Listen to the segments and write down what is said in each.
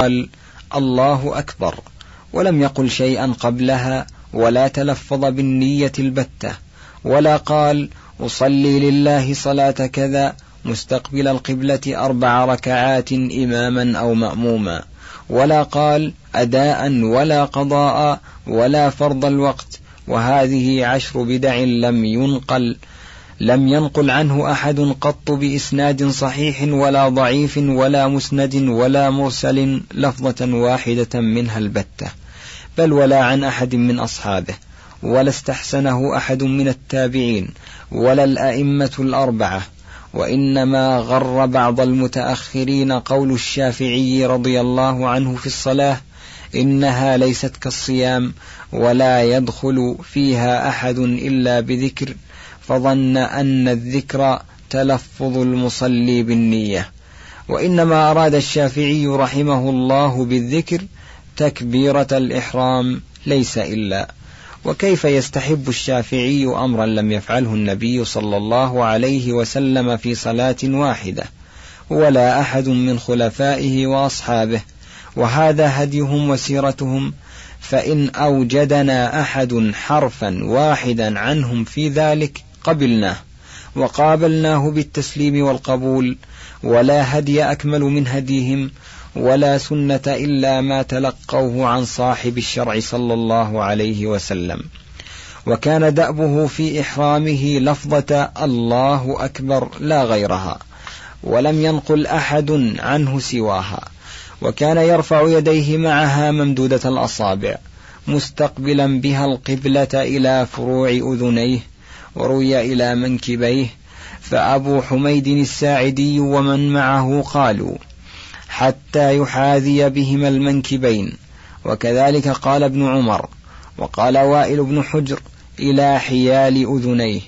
قال الله أكبر ولم يقل شيئا قبلها ولا تلفظ بالنية البتة ولا قال أصلي لله صلاة كذا مستقبل القبلة أربع ركعات إماما أو مأموما ولا قال أداء ولا قضاء ولا فرض الوقت وهذه عشر بدع لم ينقل لم ينقل عنه أحد قط بإسناد صحيح ولا ضعيف ولا مسند ولا مرسل لفظة واحدة منها البتة بل ولا عن أحد من أصحابه ولا استحسنه أحد من التابعين ولا الأئمة الأربعة وإنما غر بعض المتأخرين قول الشافعي رضي الله عنه في الصلاة إنها ليست كالصيام ولا يدخل فيها أحد إلا بذكر فظن أن الذكر تلفظ المصلي بالنية. وإنما أراد الشافعي رحمه الله بالذكر تكبيرة الإحرام ليس إلا. وكيف يستحب الشافعي أمرا لم يفعله النبي صلى الله عليه وسلم في صلاة واحدة؟ ولا أحد من خلفائه وأصحابه. وهذا هديهم وسيرتهم. فإن أوجدنا أحد حرفا واحدا عنهم في ذلك قبلناه وقابلناه بالتسليم والقبول ولا هدي أكمل من هديهم ولا سنة إلا ما تلقوه عن صاحب الشرع صلى الله عليه وسلم. وكان دأبه في إحرامه لفظة الله أكبر لا غيرها ولم ينقل أحد عنه سواها. وكان يرفع يديه معها ممدودة الأصابع مستقبلا بها القبلة إلى فروع أذنيه وروي إلى منكبيه فأبو حميد الساعدي ومن معه قالوا حتى يحاذي بهما المنكبين وكذلك قال ابن عمر وقال وائل بن حجر إلى حيال أذنيه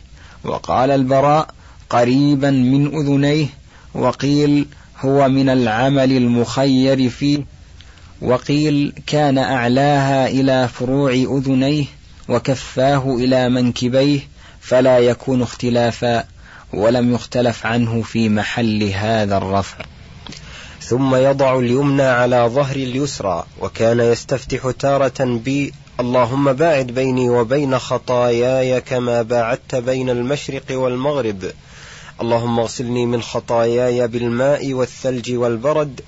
وقال البراء قريبا من أذنيه وقيل هو من العمل المخير فيه وقيل كان أعلاها إلى فروع أذنيه وكفاه إلى منكبيه فلا يكون اختلافا ولم يختلف عنه في محل هذا الرفع. ثم يضع اليمنى على ظهر اليسرى وكان يستفتح تارة ب اللهم باعد بيني وبين خطاياي كما باعدت بين المشرق والمغرب. اللهم اغسلني من خطاياي بالماء والثلج والبرد.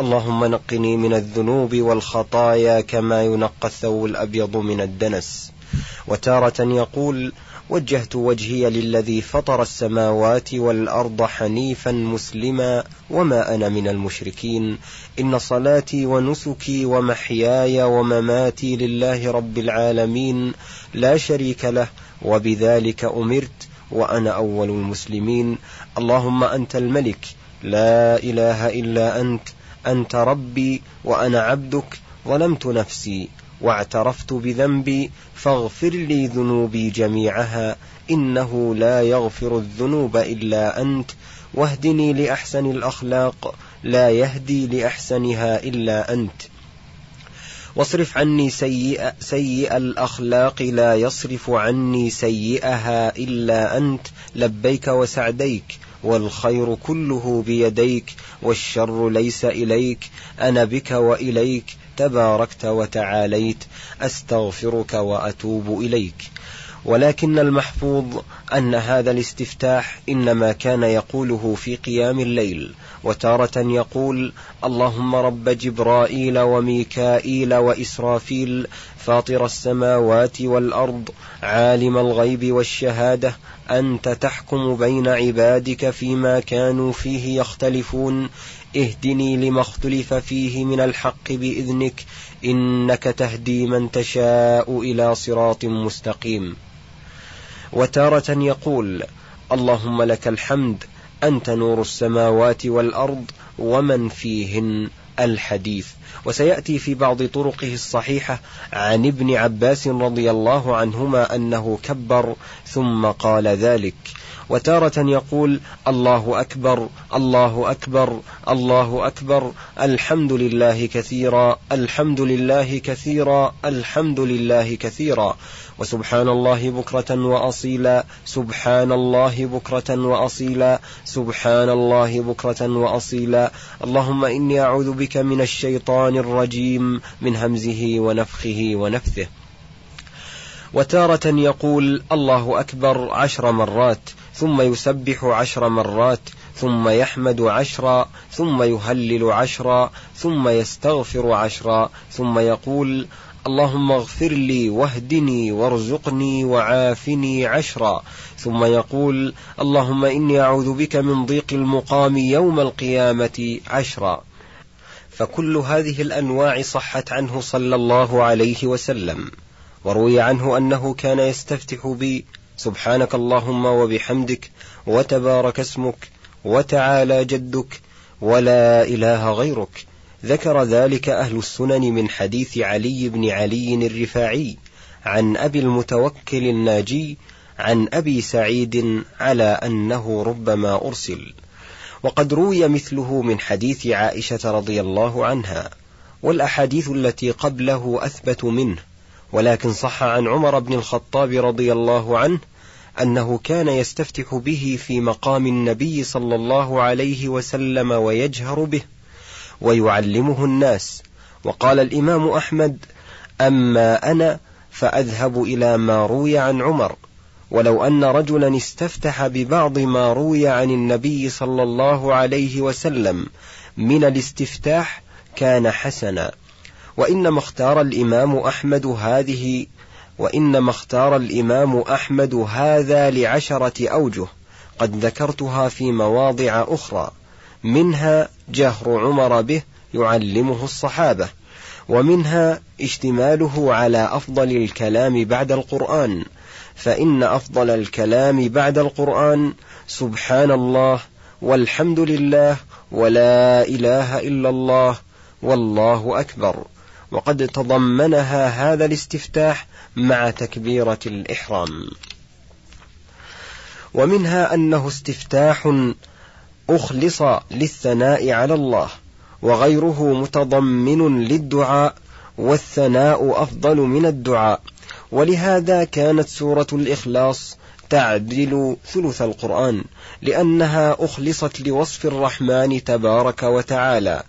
اللهم نقني من الذنوب والخطايا كما ينقى الثوب الأبيض من الدنس. وتارة يقول وجهت وجهي للذي فطر السماوات والأرض حنيفا مسلما وما أنا من المشركين. إن صلاتي ونسكي ومحياي ومماتي لله رب العالمين. لا شريك له وبذلك أمرت وأنا أول المسلمين. اللهم أنت الملك لا إله إلا أنت. أنت ربي وأنا عبدك ظلمت نفسي. واعترفت بذنبي فاغفر لي ذنوبي جميعها إنه لا يغفر الذنوب إلا أنت واهدني لأحسن الأخلاق لا يهدي لأحسنها إلا أنت. واصرف عني سيئ, سيئ الأخلاق لا يصرف عني سيئها إلا أنت لبيك وسعديك. والخير كله بيديك والشر ليس إليك أنا بك وإليك تباركت وتعاليت أستغفرك وأتوب إليك. ولكن المحفوظ أن هذا الاستفتاح إنما كان يقوله في قيام الليل وتارة يقول اللهم رب جبرائيل وميكائيل وإسرافيل فاطر السماوات والأرض عالم الغيب والشهادة أنت تحكم بين عبادك فيما كانوا فيه يختلفون. اهدني لما اختلف فيه من الحق بإذنك إنك تهدي من تشاء إلى صراط مستقيم. وتارة يقول اللهم لك الحمد أنت نور السماوات والأرض ومن فيهن الحديث. وسيأتي في بعض طرقه الصحيحة عن ابن عباس رضي الله عنهما أنه كبر ثم قال ذلك. وتارة يقول الله أكبر الله أكبر الله أكبر. الحمد لله كثيرا الحمد لله كثيرا الحمد لله كثيرا. وسبحان الله بكرة وأصيلا سبحان الله بكرة وأصيلا سبحان الله بكرة وأصيلا. اللهم إني أعوذ بك من الشيطان الرجيم من همزه ونفخه ونفثه. وتارة يقول الله أكبر عشر مرات. ثم يسبح عشر مرات ثم يحمد عشرا ثم يهلل عشرا ثم يستغفر عشرا ثم يقول اللهم اغفر لي واهدني وارزقني وعافني عشرا. ثم يقول اللهم إني أعوذ بك من ضيق المقام يوم القيامة عشرا. فكل هذه الأنواع صحت عنه صلى الله عليه وسلم وروي عنه أنه كان يستفتح بي سبحانك اللهم وبحمدك وتبارك اسمك وتعالى جدك ولا إله غيرك. ذكر ذلك أهل السنن من حديث علي بن علي الرفاعي عن أبي المتوكل الناجي عن أبي سعيد على أنه ربما أرسل. وقد روي مثله من حديث عائشة رضي الله عنها والأحاديث التي قبله أثبت منه. ولكن صح عن عمر بن الخطاب رضي الله عنه أنه كان يستفتح به في مقام النبي صلى الله عليه وسلم ويجهر به ويعلمه الناس. وقال الإمام أحمد أما أنا فأذهب إلى ما روي عن عمر. ولو أن رجلا استفتح ببعض ما روي عن النبي صلى الله عليه وسلم من الاستفتاح كان حسنا. وإنما اختار الإمام أحمد هذه وإنما اختار الإمام أحمد هذا لعشرة أوجه قد ذكرتها في مواضع أخرى منها جهر عمر به يعلمه الصحابة ومنها اشتماله على أفضل الكلام بعد القرآن فإن أفضل الكلام بعد القرآن سبحان الله والحمد لله ولا إله إلا الله والله أكبر. وقد تضمنها هذا الاستفتاح مع تكبيرة الإحرام. ومنها أنه استفتاح أخلص للثناء على الله وغيره متضمن للدعاء والثناء أفضل من الدعاء. ولهذا كانت سورة الإخلاص تعدل ثلث القرآن لأنها أخلصت لوصف الرحمن تبارك وتعالى.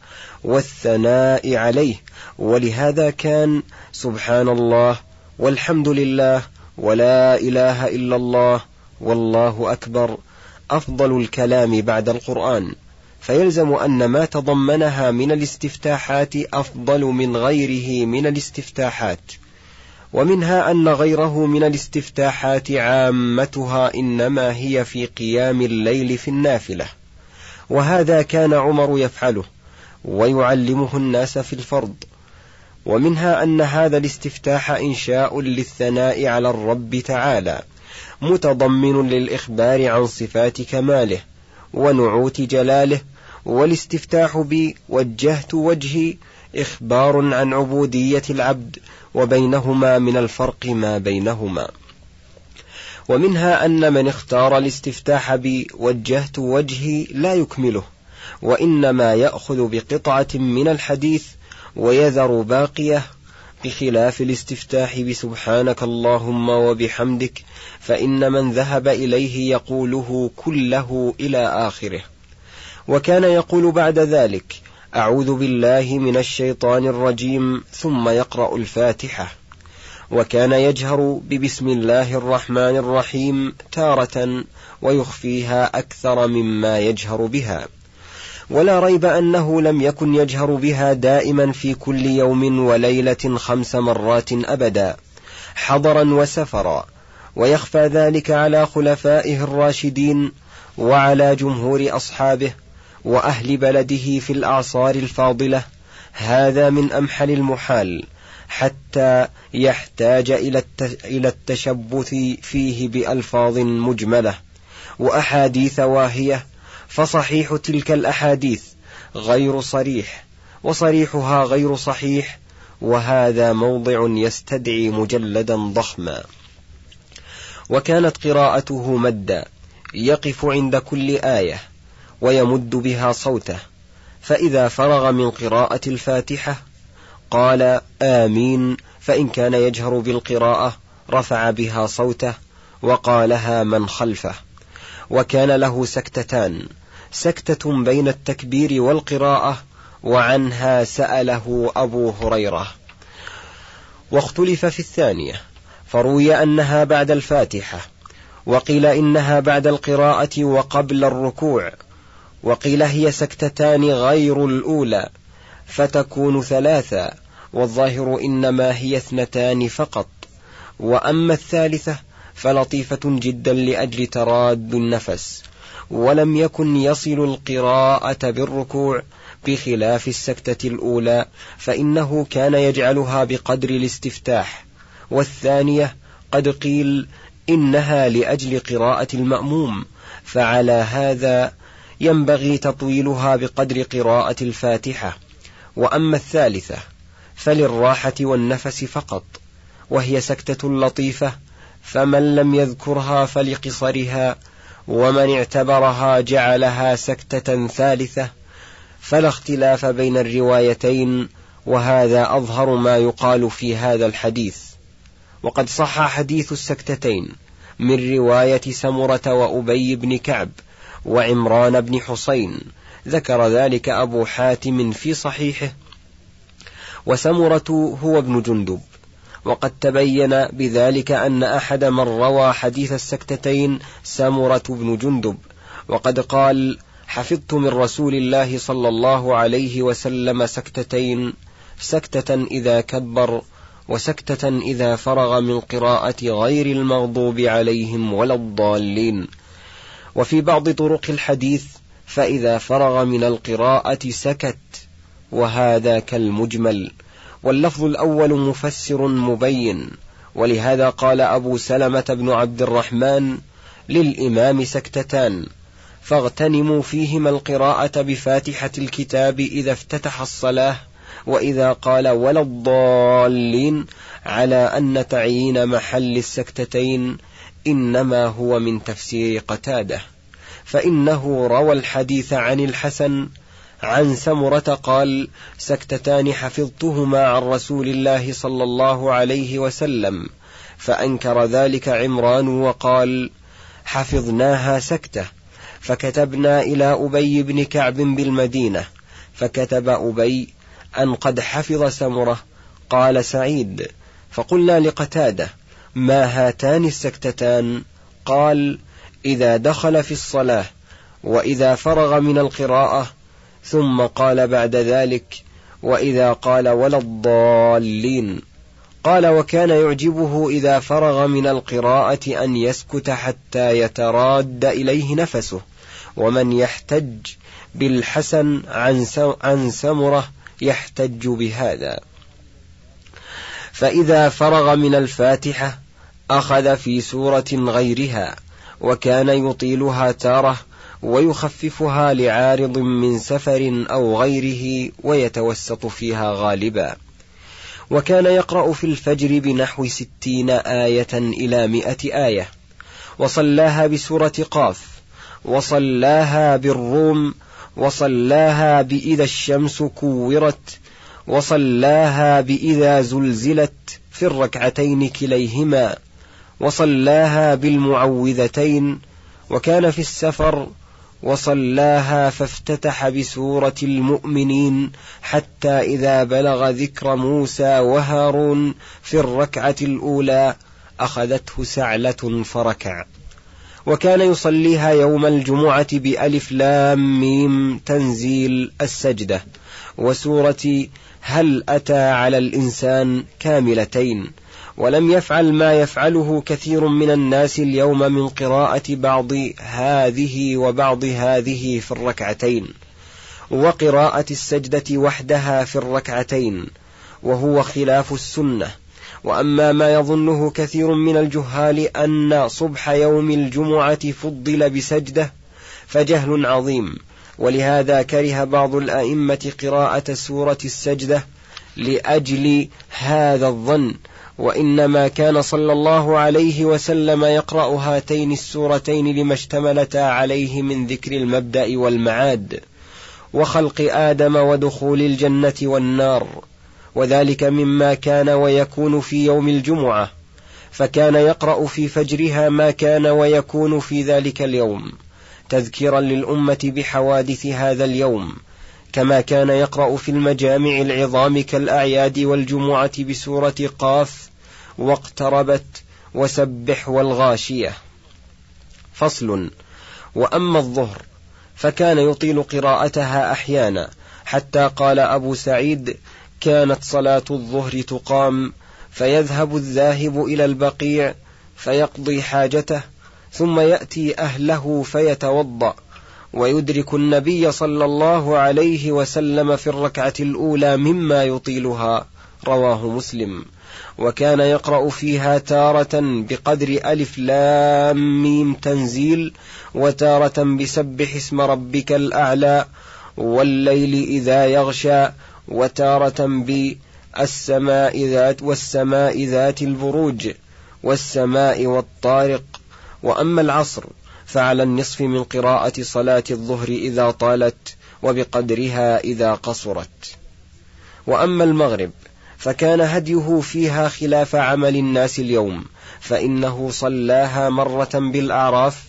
والثناء عليه. ولهذا كان سبحان الله والحمد لله ولا إله إلا الله والله أكبر أفضل الكلام بعد القرآن. فيلزم أن ما تضمنها من الاستفتاحات أفضل من غيره من الاستفتاحات. ومنها أن غيره من الاستفتاحات عامتها إنما هي في قيام الليل في النافلة. وهذا كان عمر يفعله. ويعلمه الناس في الفرض. ومنها أن هذا الاستفتاح إنشاء للثناء على الرب تعالى متضمن للإخبار عن صفات كماله ونعوت جلاله والاستفتاح بوجهت وجهي إخبار عن عبودية العبد وبينهما من الفرق ما بينهما. ومنها أن من اختار الاستفتاح بوجهت وجهي لا يكمله. وإنما يأخذ بقطعة من الحديث ويذر باقية بخلاف الاستفتاح بسبحانك اللهم وبحمدك فإن من ذهب إليه يقوله كله إلى آخره. وكان يقول بعد ذلك أعوذ بالله من الشيطان الرجيم ثم يقرأ الفاتحة. وكان يجهر ببسم الله الرحمن الرحيم تارة ويخفيها أكثر مما يجهر بها. ولا ريب أنه لم يكن يجهر بها دائما في كل يوم وليلة خمس مرات أبدا حضرا وسفرا. ويخفى ذلك على خلفائه الراشدين وعلى جمهور أصحابه وأهل بلده في الأعصار الفاضلة هذا من أمحل المحال حتى يحتاج إلى التشبث فيه بألفاظ مجملة وأحاديث واهية فصحيح تلك الأحاديث غير صريح وصريحها غير صحيح وهذا موضع يستدعي مجلدا ضخما. وكانت قراءته مدا يقف عند كل آية ويمد بها صوته فإذا فرغ من قراءة الفاتحة قال آمين فإن كان يجهر بالقراءة رفع بها صوته وقالها من خلفه. وكان له سكتتان سكتة بين التكبير والقراءة وعنها سأله أبو هريرة. واختلف في الثانية فروي أنها بعد الفاتحة وقيل إنها بعد القراءة وقبل الركوع وقيل هي سكتتان غير الأولى فتكون ثلاثا والظاهر إنما هي اثنتان فقط. وأما الثالثة فلطيفة جدا لأجل تراد النفس. ولم يكن يصل القراءة بالركوع بخلاف السكتة الأولى فإنه كان يجعلها بقدر الاستفتاح. والثانية قد قيل إنها لأجل قراءة المأموم فعلى هذا ينبغي تطويلها بقدر قراءة الفاتحة. وأما الثالثة فللراحة والنفس فقط وهي سكتة لطيفة فمن لم يذكرها فلقصرها ومن اعتبرها جعلها سكتة ثالثة فلا اختلاف بين الروايتين وهذا أظهر ما يقال في هذا الحديث. وقد صح حديث السكتتين من رواية سمرة وأبي بن كعب وعمران بن حسين ذكر ذلك أبو حاتم في صحيحه. وسمرة هو ابن جندب وقد تبين بذلك أن أحد من روى حديث السكتتين سمرة بن جندب وقد قال حفظت من رسول الله صلى الله عليه وسلم سكتتين سكتة إذا كبر وسكتة إذا فرغ من قراءة غير المغضوب عليهم ولا الضالين وفي بعض طرق الحديث فإذا فرغ من القراءة سكت وهذا كالمجمل واللفظ الأول مفسر مبين ولهذا قال أبو سلمة بن عبد الرحمن للإمام سكتتان فاغتنموا فيهما القراءة بفاتحة الكتاب إذا افتتح الصلاة وإذا قال ولا الضالين على أن تعيين محل السكتتين إنما هو من تفسير قتادة. فإنه روى الحديث عن الحسن عن سمرة قال سكتتان حفظتهما عن رسول الله صلى الله عليه وسلم فأنكر ذلك عمران وقال حفظناها سكتة فكتبنا إلى أبي بن كعب بالمدينة فكتب أبي أن قد حفظ سمرة قال سعيد فقلنا لقتادة ما هاتان السكتتان؟ قال إذا دخل في الصلاة وإذا فرغ من القراءة ثم قال بعد ذلك وإذا قال ولا الضالين. قال وكان يعجبه إذا فرغ من القراءة أن يسكت حتى يتراد إليه نفسه. ومن يحتج بالحسن عن سمرة يحتج بهذا. فإذا فرغ من الفاتحة أخذ في سورة غيرها وكان يطيلها تارة ويخففها لعارض من سفر أو غيره ويتوسط فيها غالبا. وكان يقرأ في الفجر بنحو ستين آية إلى مئة آية. وصلاها بسورة قاف وصلاها بالروم وصلاها بإذا الشمس كورت وصلاها بإذا زلزلت في الركعتين كليهما وصلاها بالمعوذتين. وكان في السفر وصلاها فافتتح بسورة المؤمنين حتى إذا بلغ ذكر موسى وهارون في الركعة الأولى أخذته سعلة فركع. وكان يصليها يوم الجمعة بألف لام ميم تنزيل السجدة. وسورة هل أتى على الإنسان كاملتين. ولم يفعل ما يفعله كثير من الناس اليوم من قراءة بعض هذه وبعض هذه في الركعتين وقراءة السجدة وحدها في الركعتين وهو خلاف السنة. وأما ما يظنه كثير من الجهال أن صبح يوم الجمعة فضل بسجدة فجهل عظيم. ولهذا كره بعض الأئمة قراءة سورة السجدة لأجل هذا الظن. وإنما كان صلى الله عليه وسلم يقرأ هاتين السورتين لما اشتملتا عليه من ذكر المبدأ والمعاد وخلق آدم ودخول الجنة والنار وذلك مما كان ويكون في يوم الجمعة فكان يقرأ في فجرها ما كان ويكون في ذلك اليوم تذكيرا للأمة بحوادث هذا اليوم. كما كان يقرأ في المجامع العظام كالأعياد والجمعة بسورة قاف واقتربت وسبح والغاشية. فصل وأما الظهر فكان يطيل قراءتها أحيانا حتى قال أبو سعيد كانت صلاة الظهر تقام فيذهب الذاهب إلى البقيع فيقضي حاجته ثم يأتي أهله فيتوضأ. ويدرك النبي صلى الله عليه وسلم في الركعة الأولى مما يطيلها رواه مسلم. وكان يقرأ فيها تارة بقدر ألف لام ميم تنزيل وتارة بسبح اسم ربك الأعلى والليل إذا يغشى وتارة بالسماء ذات والسماء ذات البروج والسماء والطارق. وأما العصر فعلى النصف من قراءة صلاة الظهر إذا طالت وبقدرها إذا قصرت. وأما المغرب فكان هديه فيها خلاف عمل الناس اليوم فإنه صلاها مرة بالأعراف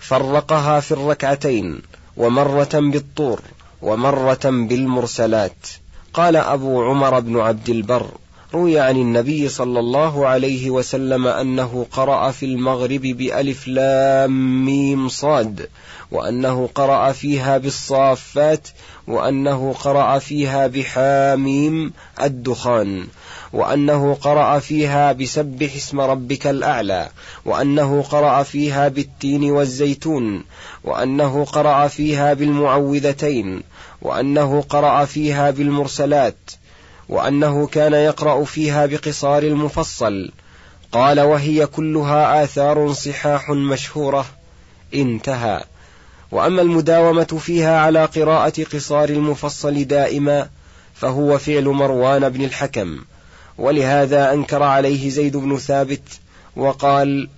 فرقها في الركعتين ومرة بالطور ومرة بالمرسلات. قال أبو عمر بن عبد البر روي عن النبي صلى الله عليه وسلم أنه قرأ في المغرب بألف لام ميم صاد وأنه قرأ فيها بالصافات وأنه قرأ فيها بحاميم الدخان وأنه قرأ فيها بسبح اسم ربك الأعلى وأنه قرأ فيها بالتين والزيتون وأنه قرأ فيها بالمعوذتين وأنه قرأ فيها بالمرسلات وأنه كان يقرأ فيها بقصار المفصل. قال وهي كلها آثار صحاح مشهورة. انتهى. وأما المداومة فيها على قراءة قصار المفصل دائما فهو فعل مروان بن الحكم. ولهذا أنكر عليه زيد بن ثابت وقال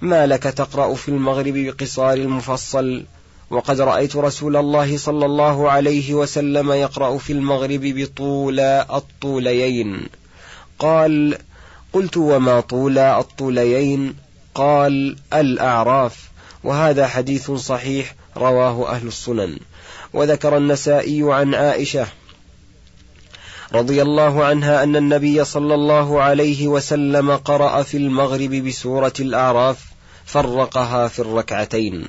ما لك تقرأ في المغرب بقصار المفصل؟ وقد رأيت رسول الله صلى الله عليه وسلم يقرأ في المغرب بطول الطوليين قال قلت وما طول الطوليين قال الأعراف. وهذا حديث صحيح رواه أهل السنن. وذكر النسائي عن عائشة رضي الله عنها أن النبي صلى الله عليه وسلم قرأ في المغرب بسورة الأعراف فرقها في الركعتين.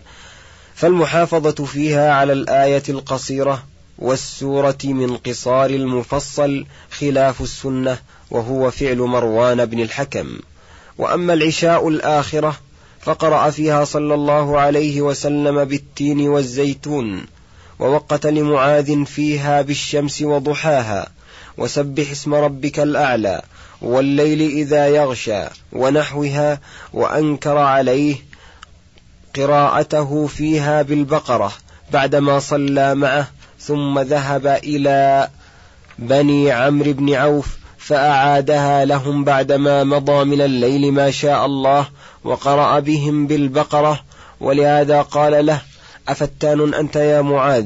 فالمحافظة فيها على الآية القصيرة والسورة من قصار المفصل خلاف السنة وهو فعل مروان بن الحكم. وأما العشاء الآخرة فقرأ فيها صلى الله عليه وسلم بالتين والزيتون ووقت لمعاذ فيها بالشمس وضحاها وسبح اسم ربك الأعلى والليل إذا يغشى ونحوها وأنكر عليه قراءته فيها بالبقرة بعدما صلى معه ثم ذهب إلى بني عمرو بن عوف فأعادها لهم بعدما مضى من الليل ما شاء الله وقرأ بهم بالبقرة ولهذا قال له أفتان أنت يا معاذ؟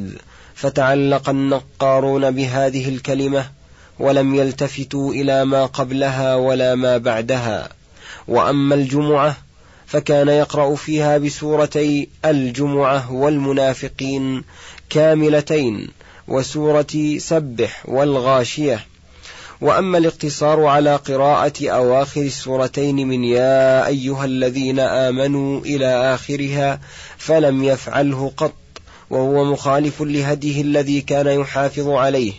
فتعلق النقارون بهذه الكلمة ولم يلتفتوا إلى ما قبلها ولا ما بعدها. وأما الجمعة فكان يقرأ فيها بسورتي الجمعة والمنافقين كاملتين وسورة سبح والغاشية. وأما الاقتصار على قراءة أواخر السورتين من يا أيها الذين آمنوا إلى آخرها فلم يفعله قط وهو مخالف لهديه الذي كان يحافظ عليه.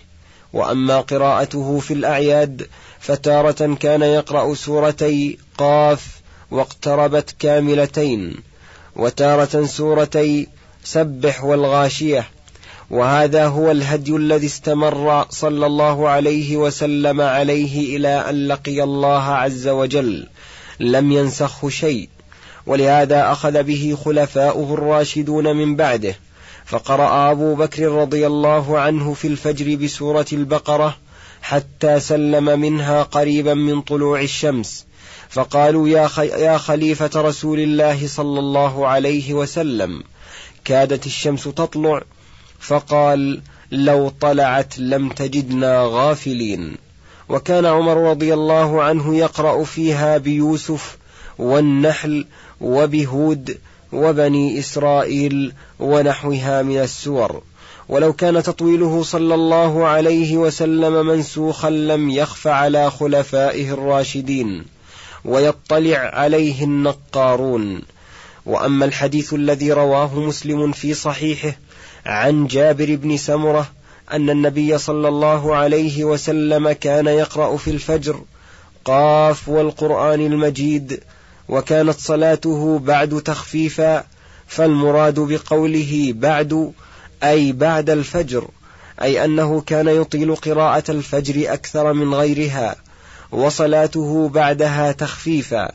وأما قراءته في الأعياد فتارة كان يقرأ سورتي قاف واقتربت كاملتين وتارة سورتي سبح والغاشية وهذا هو الهدي الذي استمر صلى الله عليه وسلم عليه إلى أن لقي الله عز وجل لم ينسخه شيء ولهذا أخذ به خلفاؤه الراشدون من بعده فقرأ أبو بكر رضي الله عنه في الفجر بسورة البقرة حتى سلم منها قريبا من طلوع الشمس. فقالوا يا, يا خليفة رسول الله صلى الله عليه وسلم كادت الشمس تطلع فقال لو طلعت لم تجدنا غافلين. وكان عمر رضي الله عنه يقرأ فيها بيوسف والنحل وبهود وبني إسرائيل ونحوها من السور. ولو كان تطويله صلى الله عليه وسلم منسوخا لم يخف على خلفائه الراشدين. ويطلع عليه النقارون. وأما الحديث الذي رواه مسلم في صحيحه عن جابر بن سمرة أن النبي صلى الله عليه وسلم كان يقرأ في الفجر قاف والقرآن المجيد وكانت صلاته بعد تخفيفا فالمراد بقوله بعد أي بعد الفجر أي أنه كان يطيل قراءة الفجر أكثر من غيرها. وصلاته بعدها تخفيفا.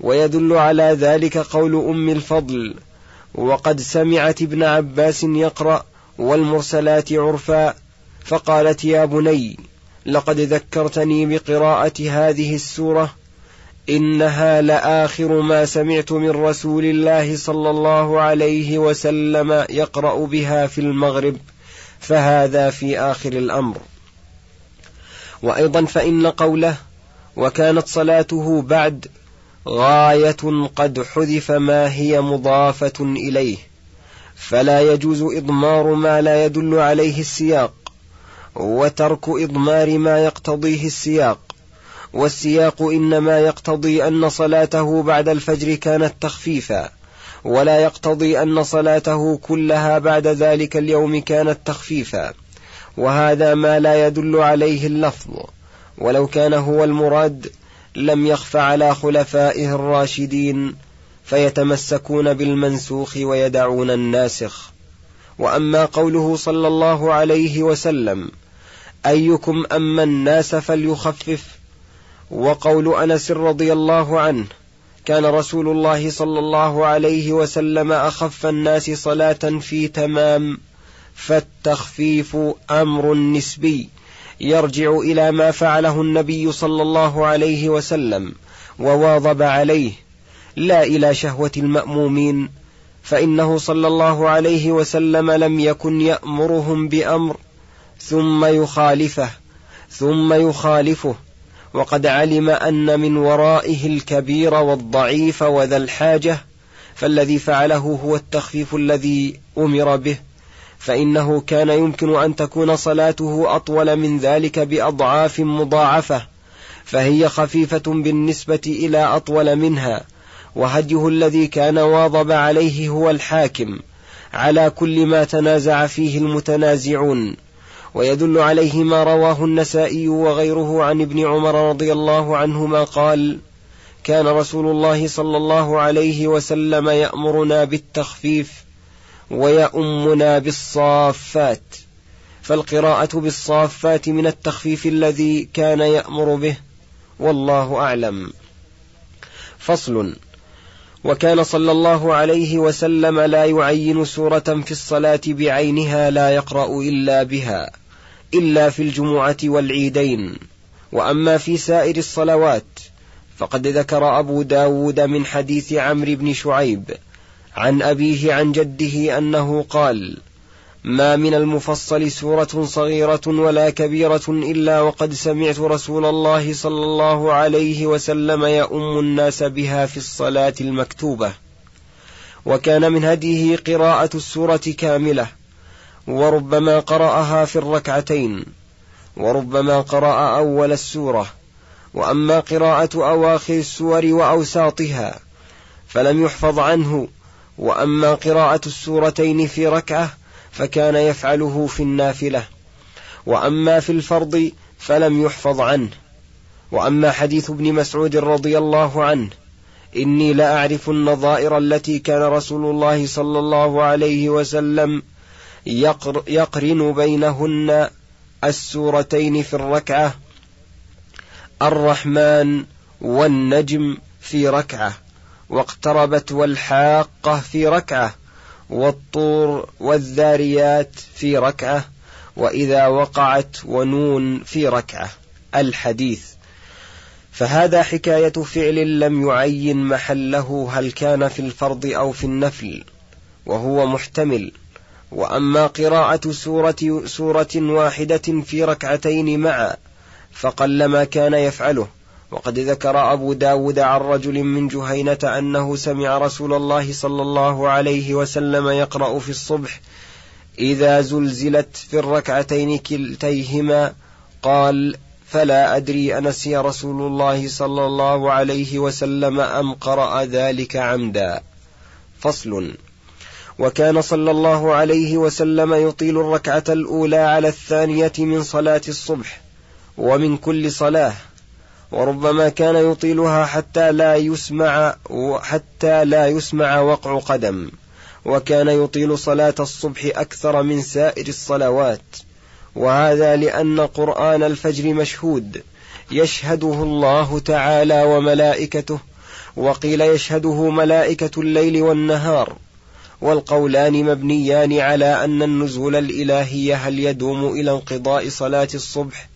ويدل على ذلك قول أم الفضل وقد سمعت ابن عباس يقرأ والمرسلات عرفا. فقالت يا بني لقد ذكرتني بقراءة هذه السورة إنها لآخر ما سمعت من رسول الله صلى الله عليه وسلم يقرأ بها في المغرب فهذا في آخر الأمر. وأيضا فإن قوله وكانت صلاته بعد غاية قد حذف ما هي مضافة إليه فلا يجوز إضمار ما لا يدل عليه السياق وترك إضمار ما يقتضيه السياق والسياق إنما يقتضي أن صلاته بعد الفجر كانت تخفيفا ولا يقتضي أن صلاته كلها بعد ذلك اليوم كانت تخفيفا وهذا ما لا يدل عليه اللفظ. ولو كان هو المراد لم يخف على خلفائه الراشدين فيتمسكون بالمنسوخ ويدعون الناسخ. وأما قوله صلى الله عليه وسلم أيكم أما الناس فليخفف؟ وقول أنس رضي الله عنه كان رسول الله صلى الله عليه وسلم أخف الناس صلاة في تمام فالتخفيف أمر نسبي. يرجع إلى ما فعله النبي صلى الله عليه وسلم وواظب عليه لا إلى شهوة المأمومين فإنه صلى الله عليه وسلم لم يكن يأمرهم بأمر ثم يخالفه ثم يخالفه وقد علم أن من ورائه الكبير والضعيف وذا الحاجة فالذي فعله هو التخفيف الذي أمر به. فإنه كان يمكن أن تكون صلاته أطول من ذلك بأضعاف مضاعفة فهي خفيفة بالنسبة إلى أطول منها وهديه الذي كان واظب عليه هو الحاكم على كل ما تنازع فيه المتنازعون. ويدل عليه ما رواه النسائي وغيره عن ابن عمر رضي الله عنهما قال كان رسول الله صلى الله عليه وسلم يأمرنا بالتخفيف ويؤمنا بالصافات فالقراءة بالصافات من التخفيف الذي كان يأمر به والله أعلم. فصل وكان صلى الله عليه وسلم لا يعين سورة في الصلاة بعينها لا يقرأ إلا بها إلا في الجمعة والعيدين. وأما في سائر الصلوات فقد ذكر أبو داود من حديث عمرو بن شعيب عن أبيه عن جده أنه قال ما من المفصل سورة صغيرة ولا كبيرة إلا وقد سمعت رسول الله صلى الله عليه وسلم يؤم الناس بها في الصلاة المكتوبة وكان من هديه قراءة السورة كاملة وربما قرأها في الركعتين وربما قرأ أول السورة وأما قراءة أواخر السور وأوساطها فلم يحفظ عنه وأما قراءة السورتين في ركعة فكان يفعله في النافلة. وأما في الفرض فلم يحفظ عنه. وأما حديث ابن مسعود رضي الله عنه إني لأعرف النظائر التي كان رسول الله صلى الله عليه وسلم يقر يقرن بينهن السورتين في الركعة الرحمن والنجم في ركعة. واقتربت والحاقة في ركعة والطور والذاريات في ركعة وإذا وقعت ونون في ركعة. الحديث. فهذا حكاية فعل لم يعين محله هل كان في الفرض أو في النفل وهو محتمل. وأما قراءة سورة, سورة واحدة في ركعتين معا فقلما كان يفعله. وقد ذكر أبو داود عن رجل من جهينة أنه سمع رسول الله صلى الله عليه وسلم يقرأ في الصبح إذا زلزلت في الركعتين كلتيهما قال فلا أدري أنسي رسول الله صلى الله عليه وسلم أم قرأ ذلك عمدا. فصل. وكان صلى الله عليه وسلم يطيل الركعة الأولى على الثانية من صلاة الصبح ومن كل صلاة. وربما كان يطيلها حتى لا يسمع حتى لا يسمع وقع قدم وكان يطيل صلاة الصبح أكثر من سائر الصلوات. وهذا لأن قرآن الفجر مشهود. يشهده الله تعالى وملائكته وقيل يشهده ملائكة الليل والنهار. والقولان مبنيان على أن النزول الإلهي هل يدوم إلى انقضاء صلاة الصبح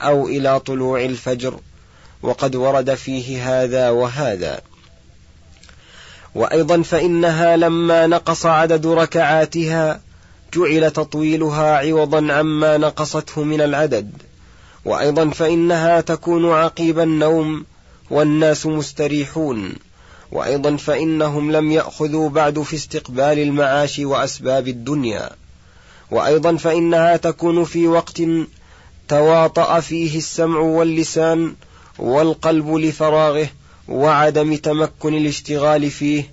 أو إلى طلوع الفجر. وقد ورد فيه هذا وهذا. وأيضا فإنها لما نقص عدد ركعاتها جعل تطويلها عوضا عما نقصته من العدد. وأيضا فإنها تكون عقيب النوم والناس مستريحون. وأيضا فإنهم لم يأخذوا بعد في استقبال المعاش وأسباب الدنيا. وأيضا فإنها تكون في وقت تواطأ فيه السمع واللسان والقلب لفراغه وعدم تمكن الاشتغال فيه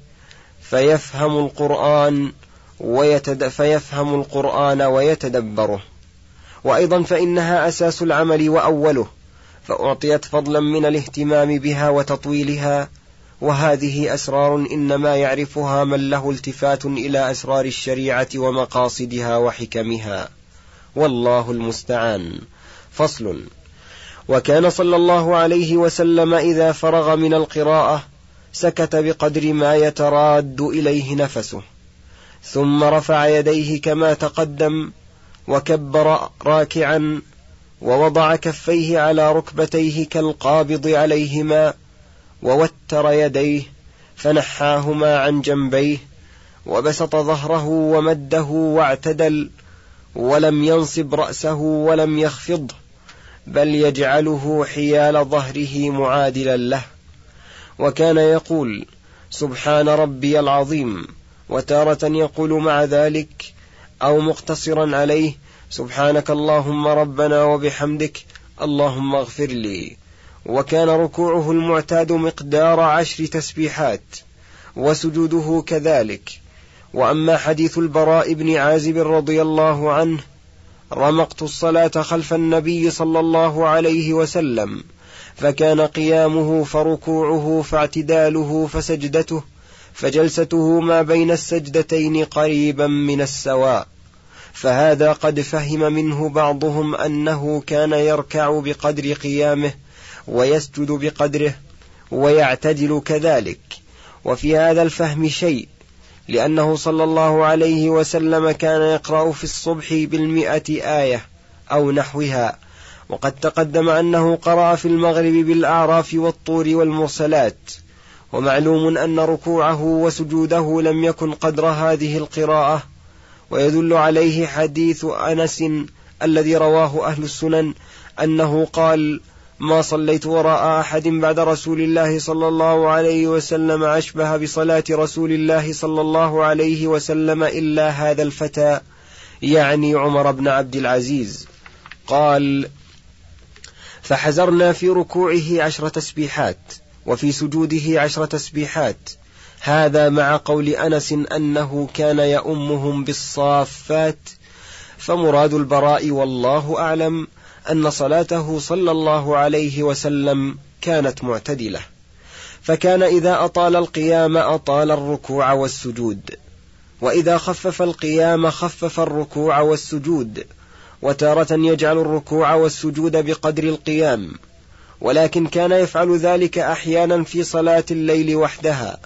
فيفهم القرآن ويتد فيفهم القرآن ويتدبره. وأيضا فإنها أساس العمل وأوله فأعطيت فضلا من الاهتمام بها وتطويلها. وهذه أسرار إنما يعرفها من له التفات إلى أسرار الشريعة ومقاصدها وحكمها. والله المستعان. فصل. وكان صلى الله عليه وسلم إذا فرغ من القراءة سكت بقدر ما يتراد إليه نفسه. ثم رفع يديه كما تقدم وكبر راكعا ووضع كفيه على ركبتيه كالقابض عليهما ووتر يديه فنحاهما عن جنبيه وبسط ظهره ومده واعتدل ولم ينصب رأسه ولم يخفضه بل يجعله حيال ظهره معادلا له. وكان يقول سبحان ربي العظيم. وتارة يقول مع ذلك أو مقتصرا عليه سبحانك اللهم ربنا وبحمدك اللهم اغفر لي. وكان ركوعه المعتاد مقدار عشر تسبيحات وسجوده كذلك. وأما حديث البراء بن عازب رضي الله عنه رمقت الصلاة خلف النبي صلى الله عليه وسلم فكان قيامه فركوعه فاعتداله فسجدته فجلسته ما بين السجدتين قريبا من السواء. فهذا قد فهم منه بعضهم أنه كان يركع بقدر قيامه ويسجد بقدره ويعتدل كذلك. وفي هذا الفهم شيء لأنه صلى الله عليه وسلم كان يقرأ في الصبح بالمئة آية أو نحوها. وقد تقدم أنه قرأ في المغرب بالأعراف والطور والمرسلات. ومعلوم أن ركوعه وسجوده لم يكن قدر هذه القراءة. ويدل عليه حديث أنس الذي رواه أهل السنن أنه قال ما صليت وراء أحد بعد رسول الله صلى الله عليه وسلم أشبه بصلاة رسول الله صلى الله عليه وسلم إلا هذا الفتى يعني عمر بن عبد العزيز. قال فحزرنا في ركوعه عشر تسبيحات وفي سجوده عشر تسبيحات. هذا مع قول أنس أنه كان يؤمهم بالصافات فمراد البراء والله أعلم أن صلاته صلى الله عليه وسلم كانت معتدلة. فكان إذا أطال القيام أطال الركوع والسجود. وإذا خفف القيام خفف الركوع والسجود. وتارة يجعل الركوع والسجود بقدر القيام. ولكن كان يفعل ذلك أحيانا في صلاة الليل وحدها.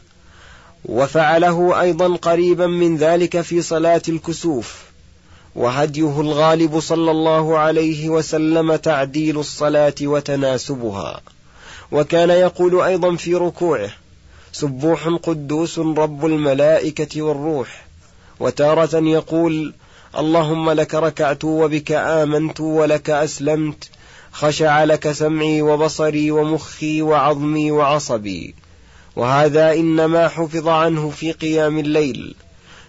وفعله أيضا قريبا من ذلك في صلاة الكسوف. وهديه الغالب صلى الله عليه وسلم تعديل الصلاة وتناسبها. وكان يقول أيضا في ركوعه سبوح قدوس رب الملائكة والروح. وتارة يقول اللهم لك ركعت وبك آمنت ولك أسلمت خشع لك سمعي وبصري ومخي وعظمي وعصبي. وهذا إنما حفظ عنه في قيام الليل.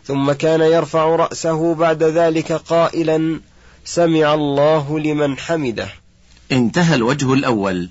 ثم كان يرفع رأسه بعد ذلك قائلا سمع الله لمن حمده. انتهى الوجه الأول.